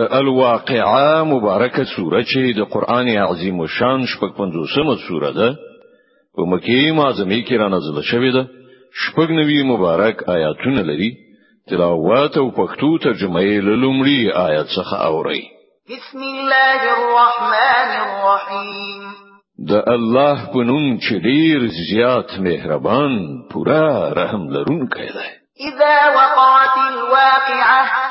الواقعه مبارکه سوره چې د قران عظیم شان شپږ پنځوسمه سوره ده په مکه معظمه کې را نازله شوې ده شپږ نوي مبارک آیاتونه لري تلاوت او پښتو ترجمه یې لومړی آیت څخه اوري بسم الله الرحمن الرحیم د الله په نوم چې ډیر زیات مهربان پورا رحم لرونکی دی اذا وقعت الواقعه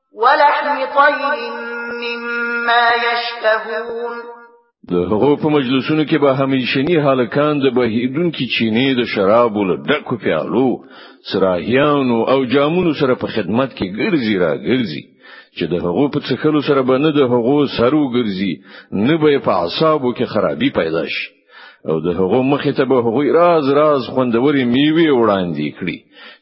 ولحم طير مما يشتهون د هغو په مجلسونو کې به همیشنی حالکان د بهیدونکو چینې د شرابو له ډکو پیالو سراهیانو او جامونو سره په خدمت کې ګرځي را ګرځي چې د هغو په څخلو سره به نه د هغو سرو ګرځي نه به په اعصابو کې خرابي پیدا شي او د هغو مخې ته به هغوی راز راز خوندورې میوې وړاندې کړي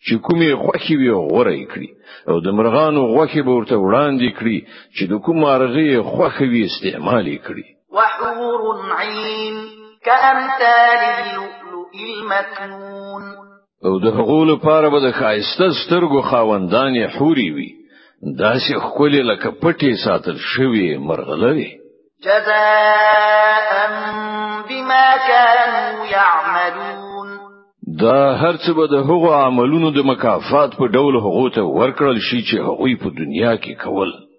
چې کومې خوښې وي غوره کړي او د مرغانو غوښې به ورته وړاندې کړي چې د کوم مرغې خوښې وي استعمال کړي وحور عين كأمثال اللؤلؤ المكنون او د هغو لپاره به د خایسته سترګو خاوندان حوري وي داسې خپل لکه پټي ساتل شوی مرغلري جزاء بما كانوا يعملون دا هرڅه به د هغو عملونو د مکافات په ډول هغو ته ورکړل شي چې هغوی په دنیا کې کول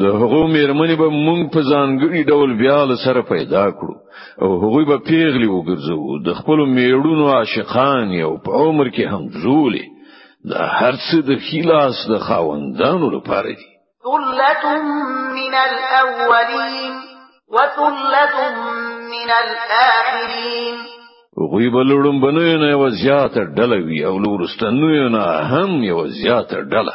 د هغو میرمنې به مونږ په ځانګړي ډول بیا له سره پیدا کړو او هغوی به پیغلی وګرځو د خپل میړونو عاشقان یو په عمر کې هم زولې د هرڅ د خلاص د خاوندانو لپاره دي ثلة من الاولین وثلة من الاخرین غوی بلوړم بنوی نه یو زیاته ډله وی او لورستنوی نه هم یو زیاته ډله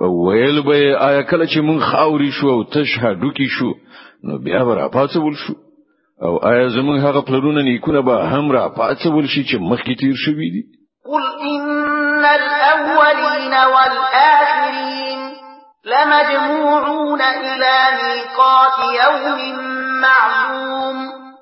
ویل به آیا کله چې مونږ خاوري شو او تش هډو کې شو نو بیا به را پاتول شو او آیا زمونږ هغه پلرونه نیکونه به هم را پاتول شي چې مخکې تیر شوي دي قل ان الاولین والاخرین لمجموعون الى ميقات يوم معلوم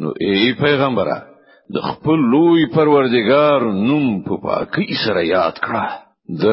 نو ای پیغمبره د خپل لوی پروردگار نوم په پاکی سره یاد کړه د